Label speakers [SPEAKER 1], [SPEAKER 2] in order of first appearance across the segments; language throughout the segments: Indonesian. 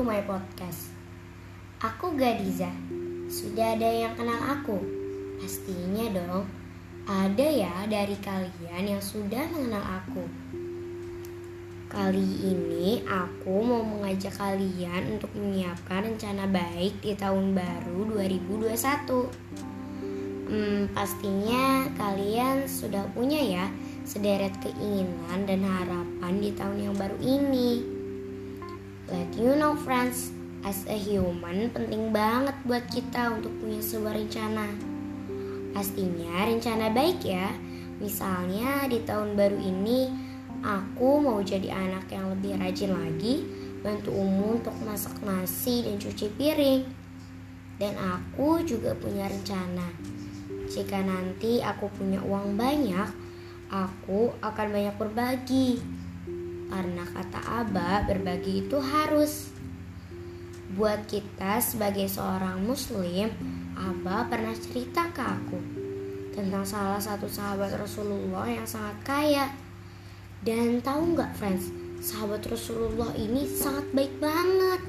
[SPEAKER 1] my podcast. Aku Gadiza. Sudah ada yang kenal aku? Pastinya dong. Ada ya dari kalian yang sudah mengenal aku. Kali ini aku mau mengajak kalian untuk menyiapkan rencana baik di tahun baru 2021. Hmm, pastinya kalian sudah punya ya sederet keinginan dan harapan di tahun yang baru ini. Let you know friends, as a human penting banget buat kita untuk punya sebuah rencana. Pastinya rencana baik ya. Misalnya di tahun baru ini aku mau jadi anak yang lebih rajin lagi, bantu umum untuk masak nasi dan cuci piring. Dan aku juga punya rencana. Jika nanti aku punya uang banyak, aku akan banyak berbagi karena kata Aba, berbagi itu harus. Buat kita sebagai seorang muslim, Aba pernah cerita ke aku tentang salah satu sahabat Rasulullah yang sangat kaya. Dan tahu nggak friends, sahabat Rasulullah ini sangat baik banget.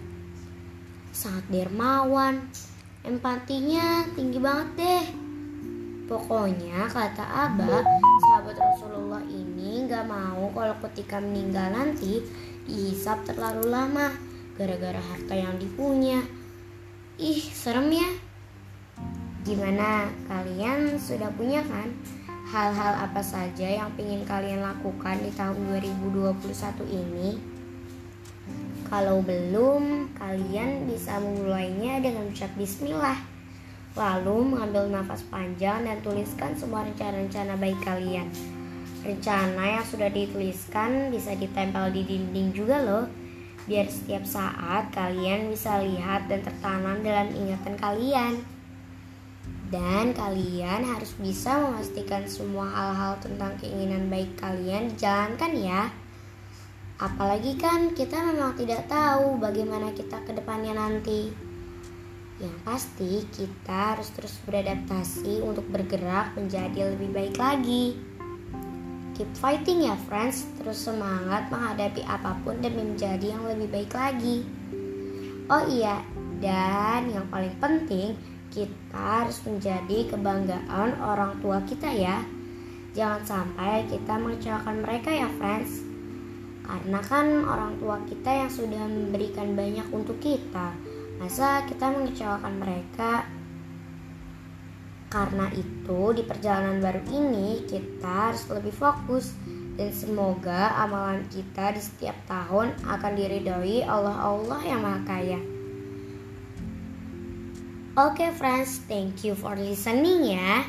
[SPEAKER 1] Sangat dermawan, empatinya tinggi banget deh. Pokoknya kata Aba, kalau ketika meninggal nanti dihisap terlalu lama gara-gara harta yang dipunya. Ih, serem ya. Gimana? Kalian sudah punya kan? Hal-hal apa saja yang ingin kalian lakukan di tahun 2021 ini? Kalau belum, kalian bisa memulainya dengan ucap bismillah. Lalu mengambil nafas panjang dan tuliskan semua rencana-rencana baik kalian. Rencana yang sudah dituliskan bisa ditempel di dinding juga loh. Biar setiap saat kalian bisa lihat dan tertanam dalam ingatan kalian. Dan kalian harus bisa memastikan semua hal-hal tentang keinginan baik kalian dijalankan ya. Apalagi kan kita memang tidak tahu bagaimana kita ke depannya nanti. Yang pasti kita harus terus beradaptasi untuk bergerak menjadi lebih baik lagi. Keep fighting ya friends, terus semangat menghadapi apa pun dan menjadi yang lebih baik lagi. Oh iya, dan yang paling penting kita harus menjadi kebanggaan orang tua kita ya. Jangan sampai kita mengecewakan mereka ya friends. Karena kan orang tua kita yang sudah memberikan banyak untuk kita. Masa kita mengecewakan mereka? Karena itu di perjalanan baru ini kita harus lebih fokus dan semoga amalan kita di setiap tahun akan diridhoi Allah Allah yang Maha Kaya. Oke okay, friends, thank you for listening ya.